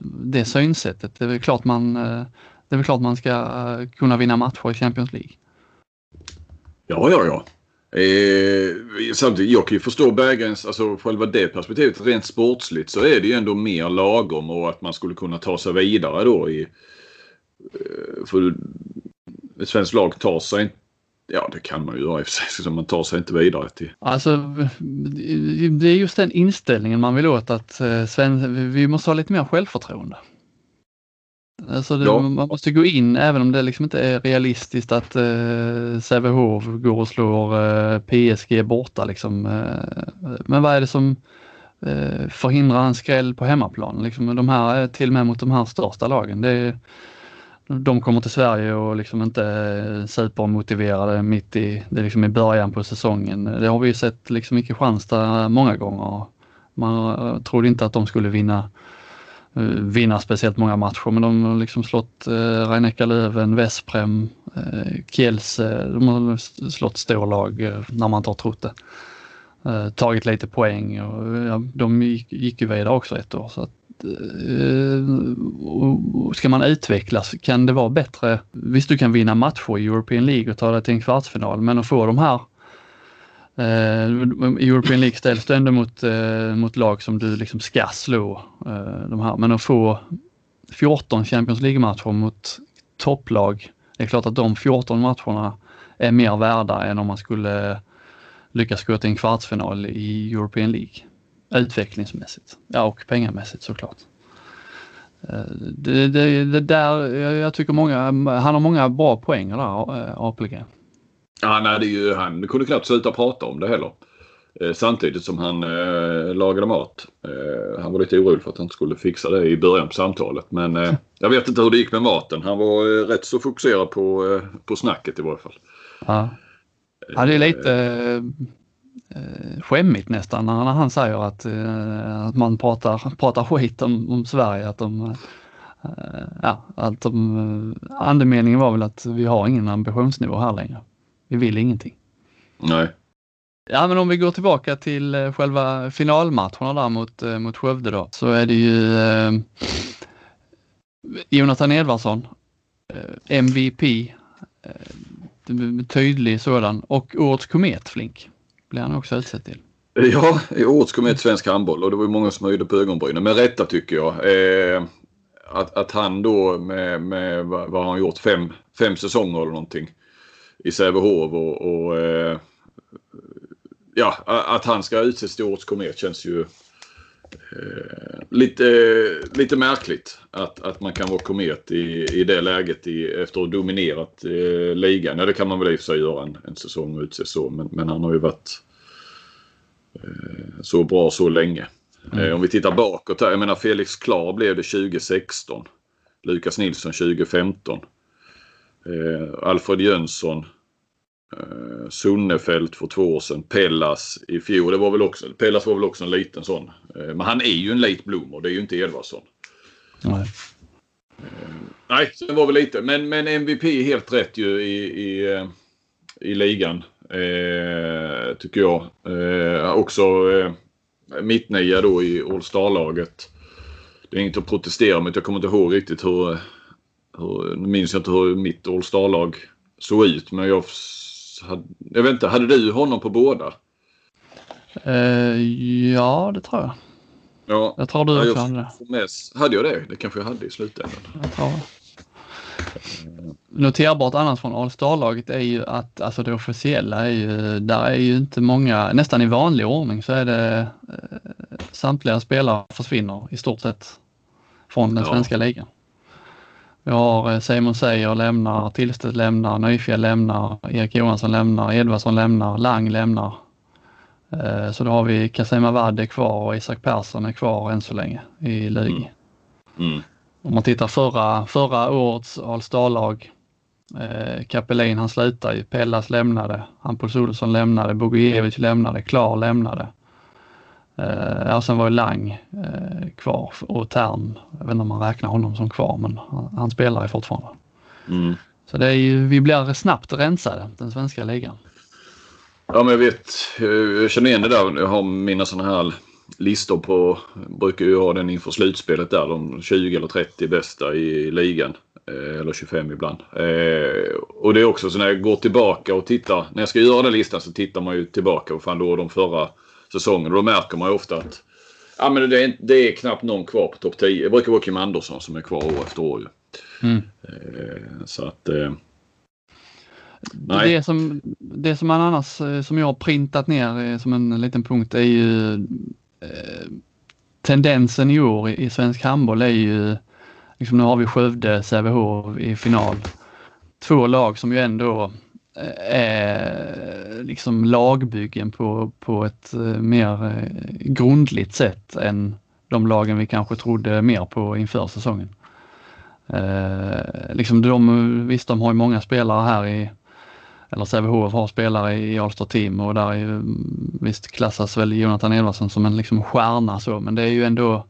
det synsättet, det är väl klart man, eh, det är väl klart man ska kunna vinna matcher i Champions League. Ja, ja, ja. Eh, samtidigt, jag kan ju förstå Berggrens, alltså själva det perspektivet. Rent sportsligt så är det ju ändå mer lagom och att man skulle kunna ta sig vidare då i... Eh, för ett svenskt lag tar sig inte Ja, det kan man ju göra i och för sig, liksom, man tar sig inte vidare till. Alltså, det är just den inställningen man vill åt att eh, Sven, vi måste ha lite mer självförtroende. Alltså det, ja. Man måste gå in även om det liksom inte är realistiskt att eh, Sävehof går och slår eh, PSG borta. Liksom. Eh, men vad är det som eh, förhindrar en skräll på hemmaplan? Liksom, de här, till och med mot de här största lagen. Det är, de kommer till Sverige och liksom inte supermotiverade mitt i, det liksom i början på säsongen. Det har vi ju sett liksom i Kristianstad många gånger. Man trodde inte att de skulle vinna eh, Eh, vinna speciellt många matcher men de har liksom slått eh, Rhein Löven, Vesprem, eh, Kielse. De har slått storlag eh, när man inte har trott det. Eh, tagit lite poäng och ja, de gick, gick ju vidare också ett år. Så att, eh, ska man utvecklas kan det vara bättre. Visst du kan vinna matcher i European League och ta dig till en kvartsfinal men att få de här eh, i European League ställs du ändå mot, eh, mot lag som du liksom ska slå. Eh, de här. Men att få 14 Champions League-matcher mot topplag. Det är klart att de 14 matcherna är mer värda än om man skulle lyckas gå till en kvartsfinal i European League utvecklingsmässigt. Ja, och pengamässigt såklart. Eh, det, det, det där, jag tycker många, han har många bra poänger där, eh, Apelgren. Ja, nej, det är ju, han kunde knappt sluta prata om det heller. Eh, samtidigt som han eh, lagade mat. Eh, han var lite orolig för att han inte skulle fixa det i början på samtalet. Men eh, jag vet inte hur det gick med maten. Han var eh, rätt så fokuserad på, på snacket i varje fall. Ja, ja det är lite eh, skämmigt nästan när, han säger att, eh, att man pratar, pratar skit om, om Sverige. Att de, eh, ja, att de, andemeningen var väl att vi har ingen ambitionsnivå här längre. Vi vill ingenting. Nej. Ja men om vi går tillbaka till eh, själva finalmatcherna där mot, eh, mot Skövde då så är det ju eh, Jonathan Edvardsson, eh, MVP, eh, tydlig sådan och årets komet Flink blir han också utsedd till. Ja, i årets komet svensk handboll och det var många som höjde på ögonbrynen. Men rätta tycker jag. Eh, att, att han då med, med vad, vad har han gjort, fem, fem säsonger eller någonting i Sävehof och, och eh, ja, att han ska utses till årets komet känns ju eh, lite, lite märkligt. Att, att man kan vara komet i, i det läget i, efter att ha dominerat eh, ligan. Ja, det kan man väl i och för sig göra en, en säsong och utse så. Men, men han har ju varit eh, så bra så länge. Mm. Eh, om vi tittar bakåt här. Jag menar Felix Klar blev det 2016. Lukas Nilsson 2015. Eh, Alfred Jönsson Eh, Sunnefält för två år sedan. Pellas i fjol. Det var väl också, Pellas var väl också en liten sån. Eh, men han är ju en late bloomer. Det är ju inte Edvardsson. Nej. Nej, det var väl lite. Men, men MVP är helt rätt ju i, i, eh, i ligan. Eh, tycker jag. Eh, också eh, mittnia då i All Star-laget. Det är inget att protestera mot. Jag kommer inte ihåg riktigt hur... hur nu minns jag inte hur mitt All Star-lag såg ut. Men jag... Hade, jag vet inte, hade du honom på båda? Uh, ja, det tror jag. Ja, jag tror du också hade det. Hade jag det? Det kanske jag hade i slutändan. Jag tror Noterbart annars från All Star-laget är ju att alltså det officiella är ju, där är ju inte många, nästan i vanlig ordning så är det eh, samtliga spelare försvinner i stort sett från den ja. svenska ligan. Vi har eh, Simon Seijer lämnar, Tillstedt lämnar, Nyfjäll lämnar, Erik Johansson lämnar, Edvardsson lämnar, Lang lämnar. Eh, så då har vi Kasima Wade kvar och Isak Persson är kvar än så länge i LIG. Mm. Mm. Om man tittar förra, förra årets All-Star-lag. Eh, Kapelin han slutade ju, Pellas lämnade, Hampus Olsson lämnade, Bogujevic lämnade, Klar lämnade. Eh, och sen var ju Lang eh, kvar och Tern, jag vet inte om man räknar honom som kvar men han, han spelar ju fortfarande. Mm. Så det är ju, vi blir snabbt rensade, den svenska ligan. Ja men jag vet, jag känner igen det där. Jag har mina sådana här listor på, brukar ju ha den inför slutspelet där, de 20 eller 30 bästa i ligan. Eh, eller 25 ibland. Eh, och det är också så när jag går tillbaka och tittar, när jag ska göra den listan så tittar man ju tillbaka och fan då de förra säsongen. Då märker man ju ofta att ja, men det, är, det är knappt någon kvar på topp 10. Det brukar vara Kim Andersson som är kvar år efter år. Mm. Eh, så att... Nej. Det som, det som man annars, som jag har printat ner som en liten punkt är ju Eh, tendensen i år i, i svensk handboll är ju, liksom nu har vi Skövde, Sävehof i final. Två lag som ju ändå Eh, eh, liksom lagbyggen på, på ett eh, mer eh, grundligt sätt än de lagen vi kanske trodde mer på inför säsongen. Eh, liksom de, visst, de har ju många spelare här i eller Sävehof har spelare i Alstar Team och där är ju, mm, visst klassas väl Jonathan Edvardsson som en liksom stjärna så men det är ju ändå eh,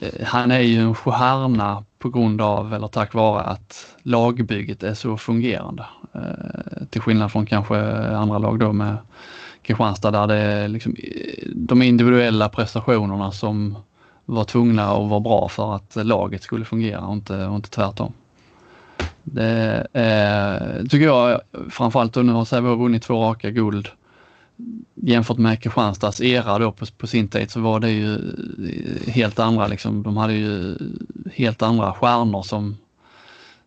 Eh, han är ju en stjärna på grund av eller tack vare att lagbygget är så fungerande. Eh, till skillnad från kanske andra lag då med Kristianstad där det är liksom eh, de individuella prestationerna som var tvungna att vara bra för att laget skulle fungera och inte, och inte tvärtom. Det är, tycker jag framförallt nu har Sävehof vunnit två raka guld. Jämfört med Kristianstads era då på, på sin tid så var det ju eh, helt andra liksom. De hade ju helt andra stjärnor som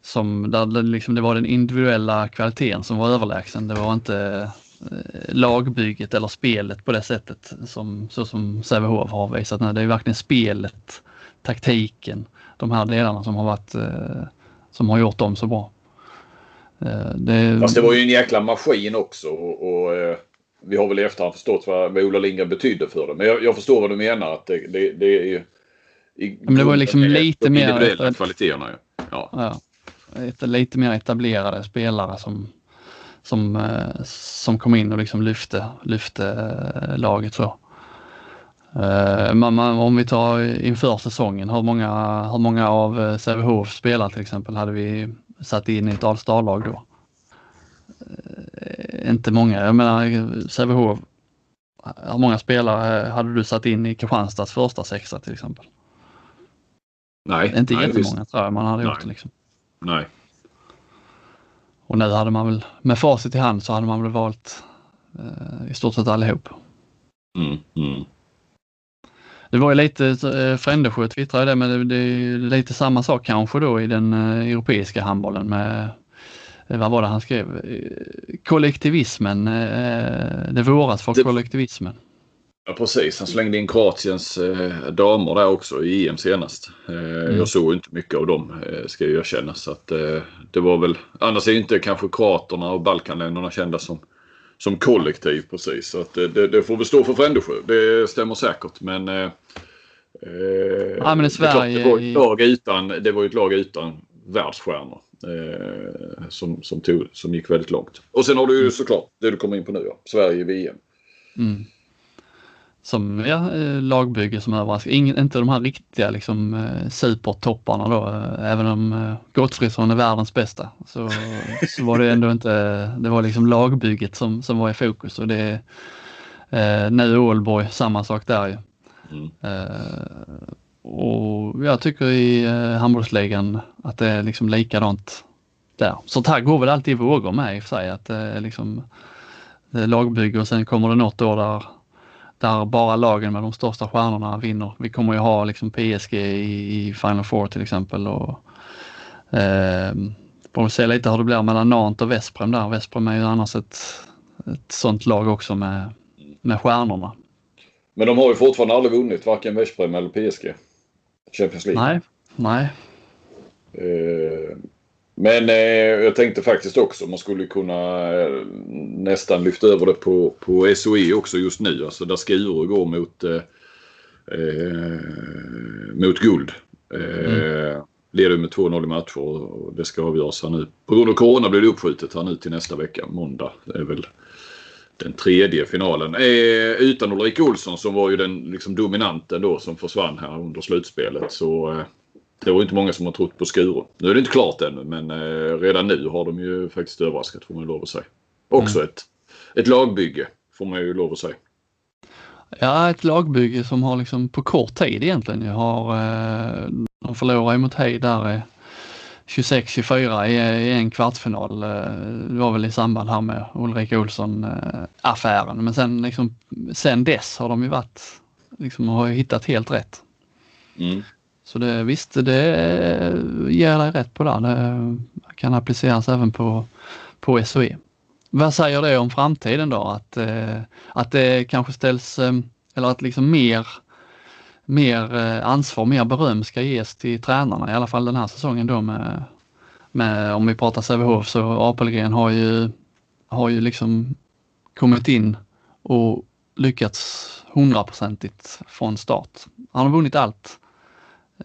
som där det, liksom, det var den individuella kvaliteten som var överlägsen. Det var inte eh, lagbygget eller spelet på det sättet som, så som Sävehof har visat nu. Det är verkligen spelet, taktiken, de här delarna som har varit eh, som har gjort dem så bra. Det... Fast det var ju en jäkla maskin också och, och vi har väl i efterhand förstått vad, vad Ola Lindgren betydde för det. Men jag, jag förstår vad du menar. Att det, det, det är ju... Men det var liksom lite mer... Individuella kvaliteterna ju. Ja. ja. Ett, lite mer etablerade spelare som, som, eh, som kom in och liksom lyfte, lyfte laget så. Uh, man, om vi tar inför säsongen, hur många, hur många av uh, Sävehof spelare till exempel hade vi satt in i ett All-star-lag då? Uh, inte många. Jag menar Sävehof, hur många spelare hade du satt in i Kristianstads första sexa till exempel? Nej. Inte nej, jättemånga tror jag man hade nej. gjort. Liksom. Nej. Och nu hade man väl, med facit i hand så hade man väl valt i stort sett allihop. Mm, mm. Det var ju lite, eh, Frändesjö twittrade det, men det, det är lite samma sak kanske då i den eh, europeiska handbollen med, eh, vad var det han skrev, kollektivismen, det våras för det, kollektivismen. Ja precis, han slängde in Kroatiens eh, damer där också i EM senast. Eh, mm. Jag såg inte mycket av dem eh, ska jag erkänna. Så att, eh, det var väl, annars är inte kanske kroaterna och Balkanländerna kända som som kollektiv precis. Så att det, det, får väl stå för Frändesjö. Det stämmer säkert. Men, eh, eh ja, men i Sverige... Det, var ett lag utan, det var ett lag utan världsstjärnor. Eh, som, som, tog, som gick väldigt långt. Och sen har du ju såklart det du kommer in på nu. Ja. Sverige i VM. Mm. som ja, eh, lagbygge som överraskar. inte de här riktiga liksom, eh, supertopparna då. Eh, även om Gottfridsson är världens bästa så, så var det ändå inte, det var liksom lagbygget som, som var i fokus och det är nu Ålborg samma sak där ju. Mm och jag tycker i eh, handbollsligan att det är liksom likadant där. Sånt här går väl alltid i vågor med i och för sig att det är liksom det är lagbygge och sen kommer det något år där där bara lagen med de största stjärnorna vinner. Vi kommer ju ha liksom PSG i, i Final Four till exempel. Och, eh, får vi se lite hur det blir mellan Nant och Vesprem där. Vesprem är ju annars ett, ett sånt lag också med, med stjärnorna. Men de har ju fortfarande aldrig vunnit varken Vesprem eller PSG. Champions League. Nej, nej. Eh, men eh, jag tänkte faktiskt också man skulle kunna eh, nästan lyfta över det på, på SOE också just nu. Alltså där Skuru går mot, eh, eh, mot guld. Eh, mm. Leder med 2-0 i matcher och det ska avgöras här nu. På grund av Corona blir det uppskjutet här nu till nästa vecka, måndag. Det är väl den tredje finalen. Eh, utan Ulrika Olsson som var ju den liksom, dominanten då som försvann här under slutspelet. Så eh, det var inte många som har trott på Skuru. Nu är det inte klart ännu men eh, redan nu har de ju faktiskt överraskat får man ju lov att säga. Också mm. ett, ett lagbygge får man ju lov att säga. Ja, ett lagbygge som har liksom på kort tid egentligen. Jag har, eh, de förlorar mot Hej där 26-24 i, i, en kvartsfinal. Eh, det var väl i samband här med Ulrika Olsson eh. Men sen, liksom, sen dess har de ju varit, liksom har hittat helt rätt. Mm. Så det, visst, det ger dig rätt på det. Det kan appliceras även på, på SOE. Vad säger det om framtiden då? Att, eh, att det kanske ställs, eller att liksom mer, mer eh, ansvar, mer beröm ska ges till tränarna, i alla fall den här säsongen då med, med om vi pratar Sävehof så Apelgren har ju, har ju liksom kommit in och lyckats hundraprocentigt från start. Han har vunnit allt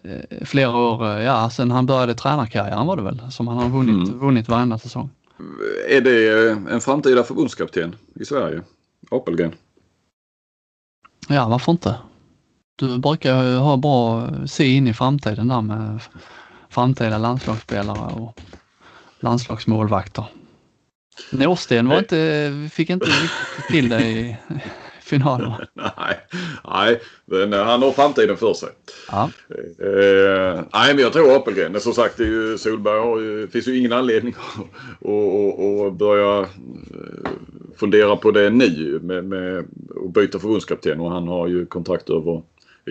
Eh, flera år, eh, ja sen han började tränarkarriären var det väl, som han har vunnit, mm. vunnit varenda säsong. Är det en framtida förbundskapten i Sverige? Apelgren? Ja, varför inte? Du brukar ju ha bra se in i framtiden där med framtida landslagsspelare och landslagsmålvakter. Nåsten var inte, fick inte riktigt till det i, finalen. nej, nej, men eh, han har framtiden för sig. Ja. Eh, nej, men jag tror Apelgren. Som sagt, det är ju, Solberg har ju, finns ju ingen anledning att börja eh, fundera på det nu med, med att byta förbundskapten och han har ju kontrakt över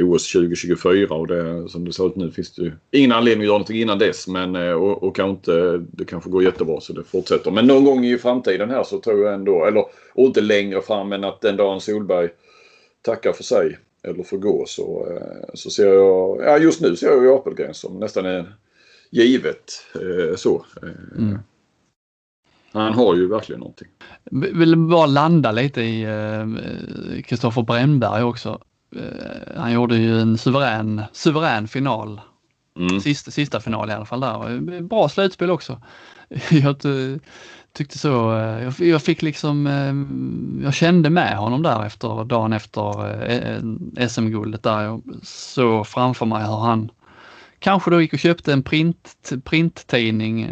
OS 2024 och det, som det ser ut nu finns det ju ingen anledning att göra någonting innan dess. Men eh, och, och kanske inte, det kanske går jättebra så det fortsätter. Men någon gång i framtiden här så tror jag ändå, eller och inte längre fram än att den dagen Solberg tackar för sig eller får gå så, eh, så ser jag, ja just nu ser jag ju Apelgren som nästan är givet eh, så. Mm. Han har ju verkligen någonting. Vill bara landa lite i Kristoffer Brännberg också. Eh, han gjorde ju en suverän, suverän final. Mm. Sista, sista final i alla fall där. Bra slutspel också. Jag tyckte så. Eh, jag, fick liksom, eh, jag kände med honom där efter dagen efter SM-guldet där. Jag såg framför mig hur han kanske då gick och köpte en print, printtidning.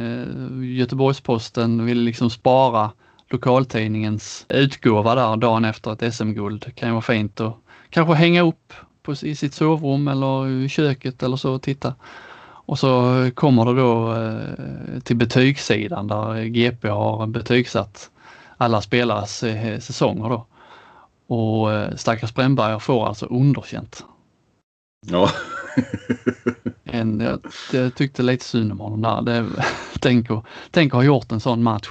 Göteborgs-Posten ville liksom spara lokaltidningens utgåva där dagen efter ett SM-guld. Det kan ju vara fint att kanske hänga upp på, i sitt sovrum eller i köket eller så och titta. Och så kommer det då eh, till betygssidan där GP har betygsatt alla spelares eh, säsonger då. Och eh, stackars Brännberger får alltså underkänt. Ja. en, jag, jag tyckte lite synd om honom där. Det, tänk, att, tänk att ha gjort en sån match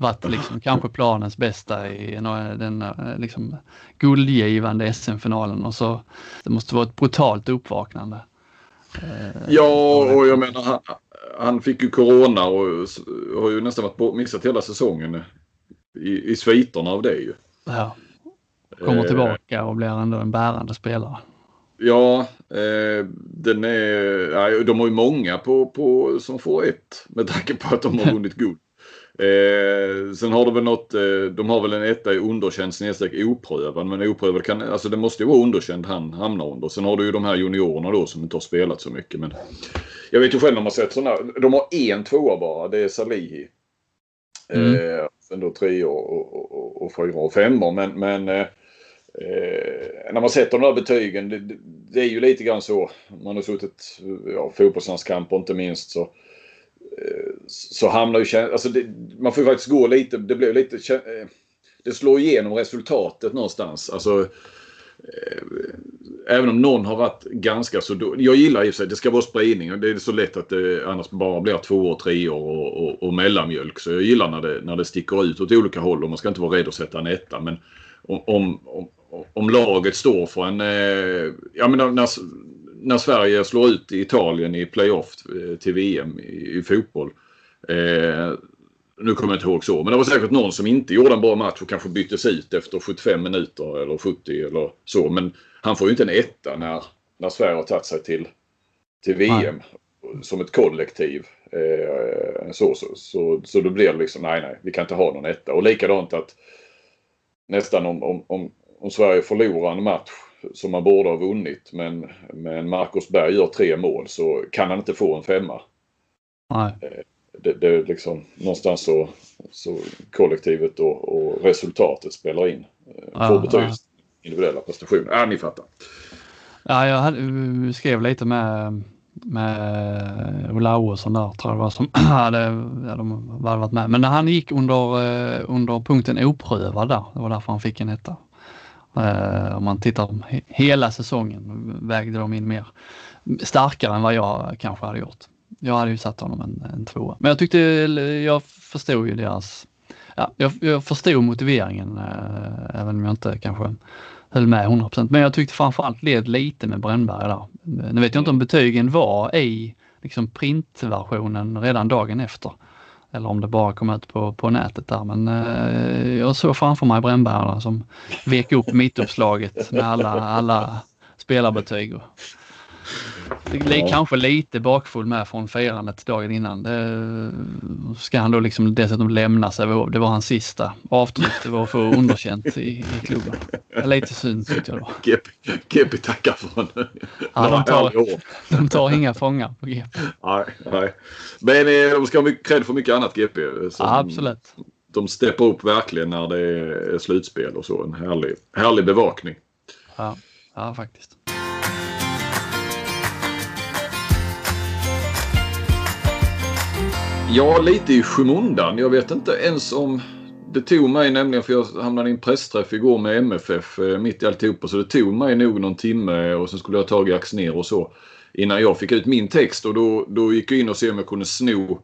varit liksom kanske planens bästa i den liksom guldgivande SM-finalen och så det måste vara ett brutalt uppvaknande. Eh, ja, och jag menar han, han fick ju corona och har ju nästan varit missat hela säsongen i, i sviterna av det ju. Ja. Kommer eh, tillbaka och blir ändå en bärande spelare. Ja, eh, den är, de har ju många på, på, som får ett med tanke på att de har vunnit guld. Eh, sen har de väl något, eh, de har väl en etta i underkänd snedstreck oprövad. Men oprövad kan, alltså det måste ju vara underkänd han hamnar under. Sen har du ju de här juniorerna då som inte har spelat så mycket. Men jag vet ju själv när man sett sådana. De har en tvåa bara. Det är Salihi. Mm. Eh, sen då tre och, och, och, och fyra och femmor. Men, men eh, Eh, när man sätter de här betygen, det, det, är ju lite grann så. Man har suttit ja, fotbollslandskamper inte minst så eh, så hamnar ju alltså det, Man får ju faktiskt gå lite, det blir lite eh, Det slår igenom resultatet någonstans. Alltså eh, Även om någon har varit ganska så dålig. Jag gillar i och för sig, det ska vara spridning. Det är så lätt att det annars bara blir två år, tre år och, och, och mellanmjölk. Så jag gillar när det, när det sticker ut åt olika håll och man ska inte vara rädd att sätta en etta. Men om, om, om laget står för en... Eh, ja, men när, när Sverige slår ut Italien i playoff till VM i, i fotboll. Eh, nu kommer jag inte ihåg så, men det var säkert någon som inte gjorde en bra match och kanske byttes ut efter 75 minuter eller 70 eller så. Men han får ju inte en etta när, när Sverige har tagit sig till, till VM nej. som ett kollektiv. Eh, så, så, så, så då blir det liksom, nej, nej, vi kan inte ha någon etta. Och likadant att nästan om, om, om om Sverige förlorar en match som man borde ha vunnit men, men Marcus Berg gör tre mål så kan han inte få en femma. Nej. Eh, det, det är liksom någonstans så, så kollektivet och, och resultatet spelar in. Eh, ja, får betydelse ja. individuella prestationer. Ja, ni fattar. Ja, jag hade, skrev lite med, med Ola Oesson där tror jag det var som hade, ja, de hade varit med. Men när han gick under, eh, under punkten oprövad där, det var därför han fick en etta. Eh, om man tittar hela säsongen vägde de in mer starkare än vad jag kanske hade gjort. Jag hade ju satt honom en, en tvåa. Men jag tyckte, jag förstod ju deras, ja, jag, jag förstod motiveringen eh, även om jag inte kanske höll med 100%. Men jag tyckte framförallt led lite med Brännberg där. Nu vet jag inte om betygen var i liksom printversionen redan dagen efter. Eller om det bara kom ut på, på nätet där. Men eh, jag såg framför mig Brännberg som vek upp mittuppslaget med alla, alla spelarbetyg. Det är kanske lite bakfull med från firandet dagen innan. Det ska han då liksom dessutom lämna sig. Det var hans sista avtryck. Det var för underkänt i, i klubben. Lite synd tyckte jag då. GP tackar för honom. Ja, de, tar, de tar inga fångar på GP. Nej, nej. Men eh, de ska ha cred för mycket annat GP. Ja, absolut. De steppar upp verkligen när det är slutspel och så. En härlig, härlig bevakning. Ja, ja faktiskt. Ja, lite i skymundan. Jag vet inte ens om... Det tog mig nämligen, för jag hamnade i en pressträff igår med MFF eh, mitt i alltihopa. Så det tog mig nog någon timme och sen skulle jag ha tagit Axner och så. Innan jag fick ut min text och då, då gick jag in och se om jag kunde sno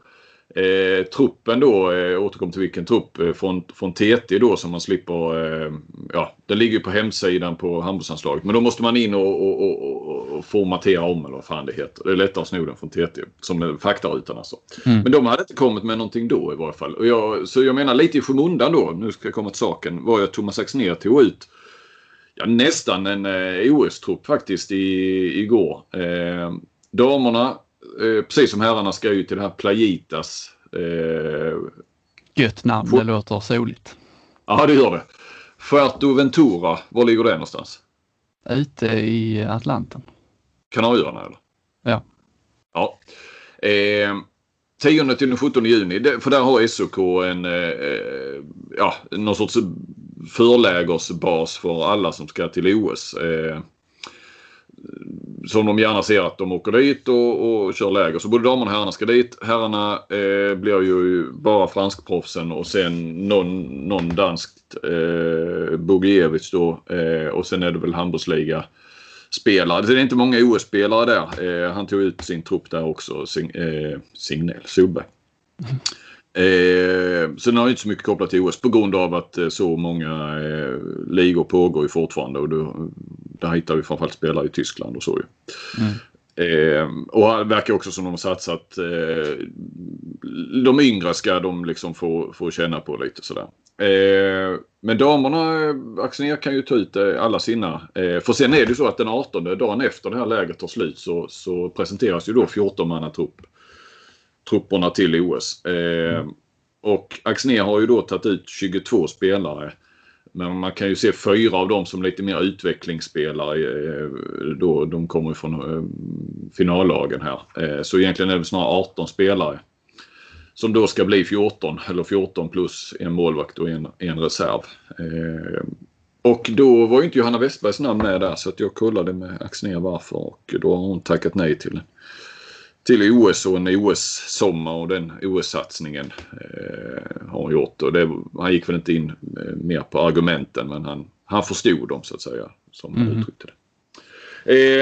Eh, truppen då, eh, återkom till vilken trupp, eh, från, från TT då som man slipper, eh, ja det ligger på hemsidan på handbollsanslaget. Men då måste man in och, och, och, och, formatera om eller vad fan det heter. Det är lättare att sno den från TT, som faktarutan alltså. Mm. Men de hade inte kommit med någonting då i varje fall. Och jag, så jag menar lite i skymundan då, nu ska jag komma till saken, var jag Thomas Axnér tog ut ja, nästan en eh, OS-trupp faktiskt i, igår. Eh, damerna eh, precis som herrarna ska ju till det här Playitas. Eh, Gött namn, det låter soligt. Ja, det gör det. Fuerteventura, var ligger det någonstans? Ute i Atlanten. Kanarieöarna eller? Ja. Ja. Eh, 10 till den 17 juni, för där har SOK en, eh, ja, någon sorts förlägersbas för alla som ska till OS. Eh, som de gärna ser att de åker dit och, och kör läger. Så både damerna och herrarna ska dit. Herrarna eh, blir ju bara franskproffsen och sen någon, någon danskt eh, Bogievich då. Eh, och sen är det väl handbollsliga spelare. Det är inte många OS-spelare där. Eh, han tog ut sin trupp där också. Sing, eh, Signell, Solberg. Mm. Eh, sen har jag inte så mycket kopplat till OS på grund av att eh, så många eh, ligor pågår ju fortfarande och då, där hittar vi framförallt spelare i Tyskland och så ju. Mm. Eh, och det verkar också som de har satsat. Eh, de yngre ska de liksom få, få känna på lite sådär. Eh, men damerna, Axnér kan ju ta ut eh, alla sina. Eh, för sen är det ju så att den 18 dagen efter det här läget tar slut så, så presenteras ju då 14 manna trupp trupperna till OS. Eh, Och Axnér har ju då tagit ut 22 spelare. Men man kan ju se fyra av dem som lite mer utvecklingsspelare. Eh, då, de kommer från eh, finallagen här. Eh, så egentligen är det snarare 18 spelare. Som då ska bli 14 eller 14 plus en målvakt och en, en reserv. Och då var ju inte Johanna Westbergs namn med där så att jag kollade med Axnér varför och då har hon tackat nej till det till OS och en OS-sommar och den OS-satsningen eh, har han gjort. Och det, han gick väl inte in eh, mer på argumenten men han, han förstod dem så att säga. Som mm. uttryckte det.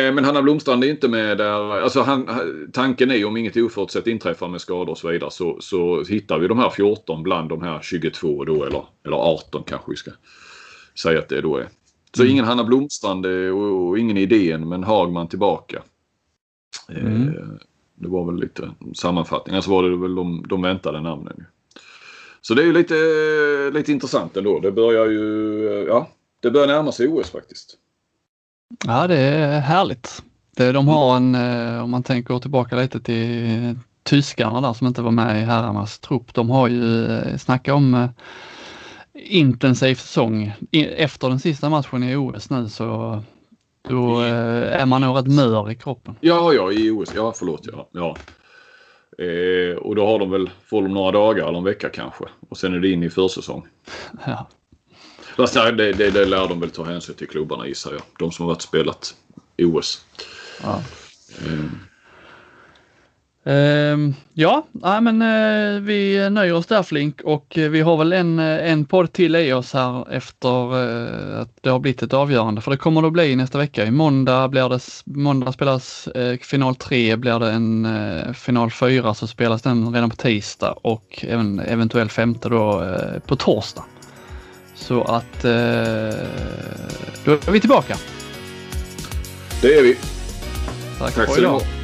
Eh, men Hanna Blomstrand är inte med där. Alltså han, tanken är om inget oförutsett inträffar med skador och så vidare så, så hittar vi de här 14 bland de här 22 då eller, eller 18 kanske vi ska säga att det då är. Så mm. ingen Hanna Blomstrand och, och ingen idén men Hagman tillbaka. Mm. Eh, det var väl lite sammanfattning. Så var det väl de, de väntade namnen. Så det är ju lite, lite intressant ändå. Det börjar ju, ja, det börjar närma sig OS faktiskt. Ja, det är härligt. De har en, eh, om man tänker tillbaka lite till tyskarna där som inte var med i herrarnas trupp. De har ju eh, snacka om eh, intensiv säsong. Efter den sista matchen i OS nu så då eh, är man nog rätt mör i kroppen. Ja, ja, i OS. Ja, förlåt. Ja. ja. Eh, och då har de väl, får de några dagar eller en vecka kanske. Och sen är det in i försäsong. Ja. Fast det, det, det lär de väl ta hänsyn till klubbarna gissar jag. De som har varit spelat OS. Ja. Eh. Uh, ja, nej, men uh, vi nöjer oss där Flink och uh, vi har väl en, eh, en podd till i oss här efter att det har blivit ett avgörande. För det kommer det att bli nästa vecka. I måndag, blir det, måndag spelas final 3, blir det en final 4 så spelas den redan på tisdag och även eventuellt femte då på torsdag. Så att då är vi tillbaka. Det är vi. Tack, Tack för idag.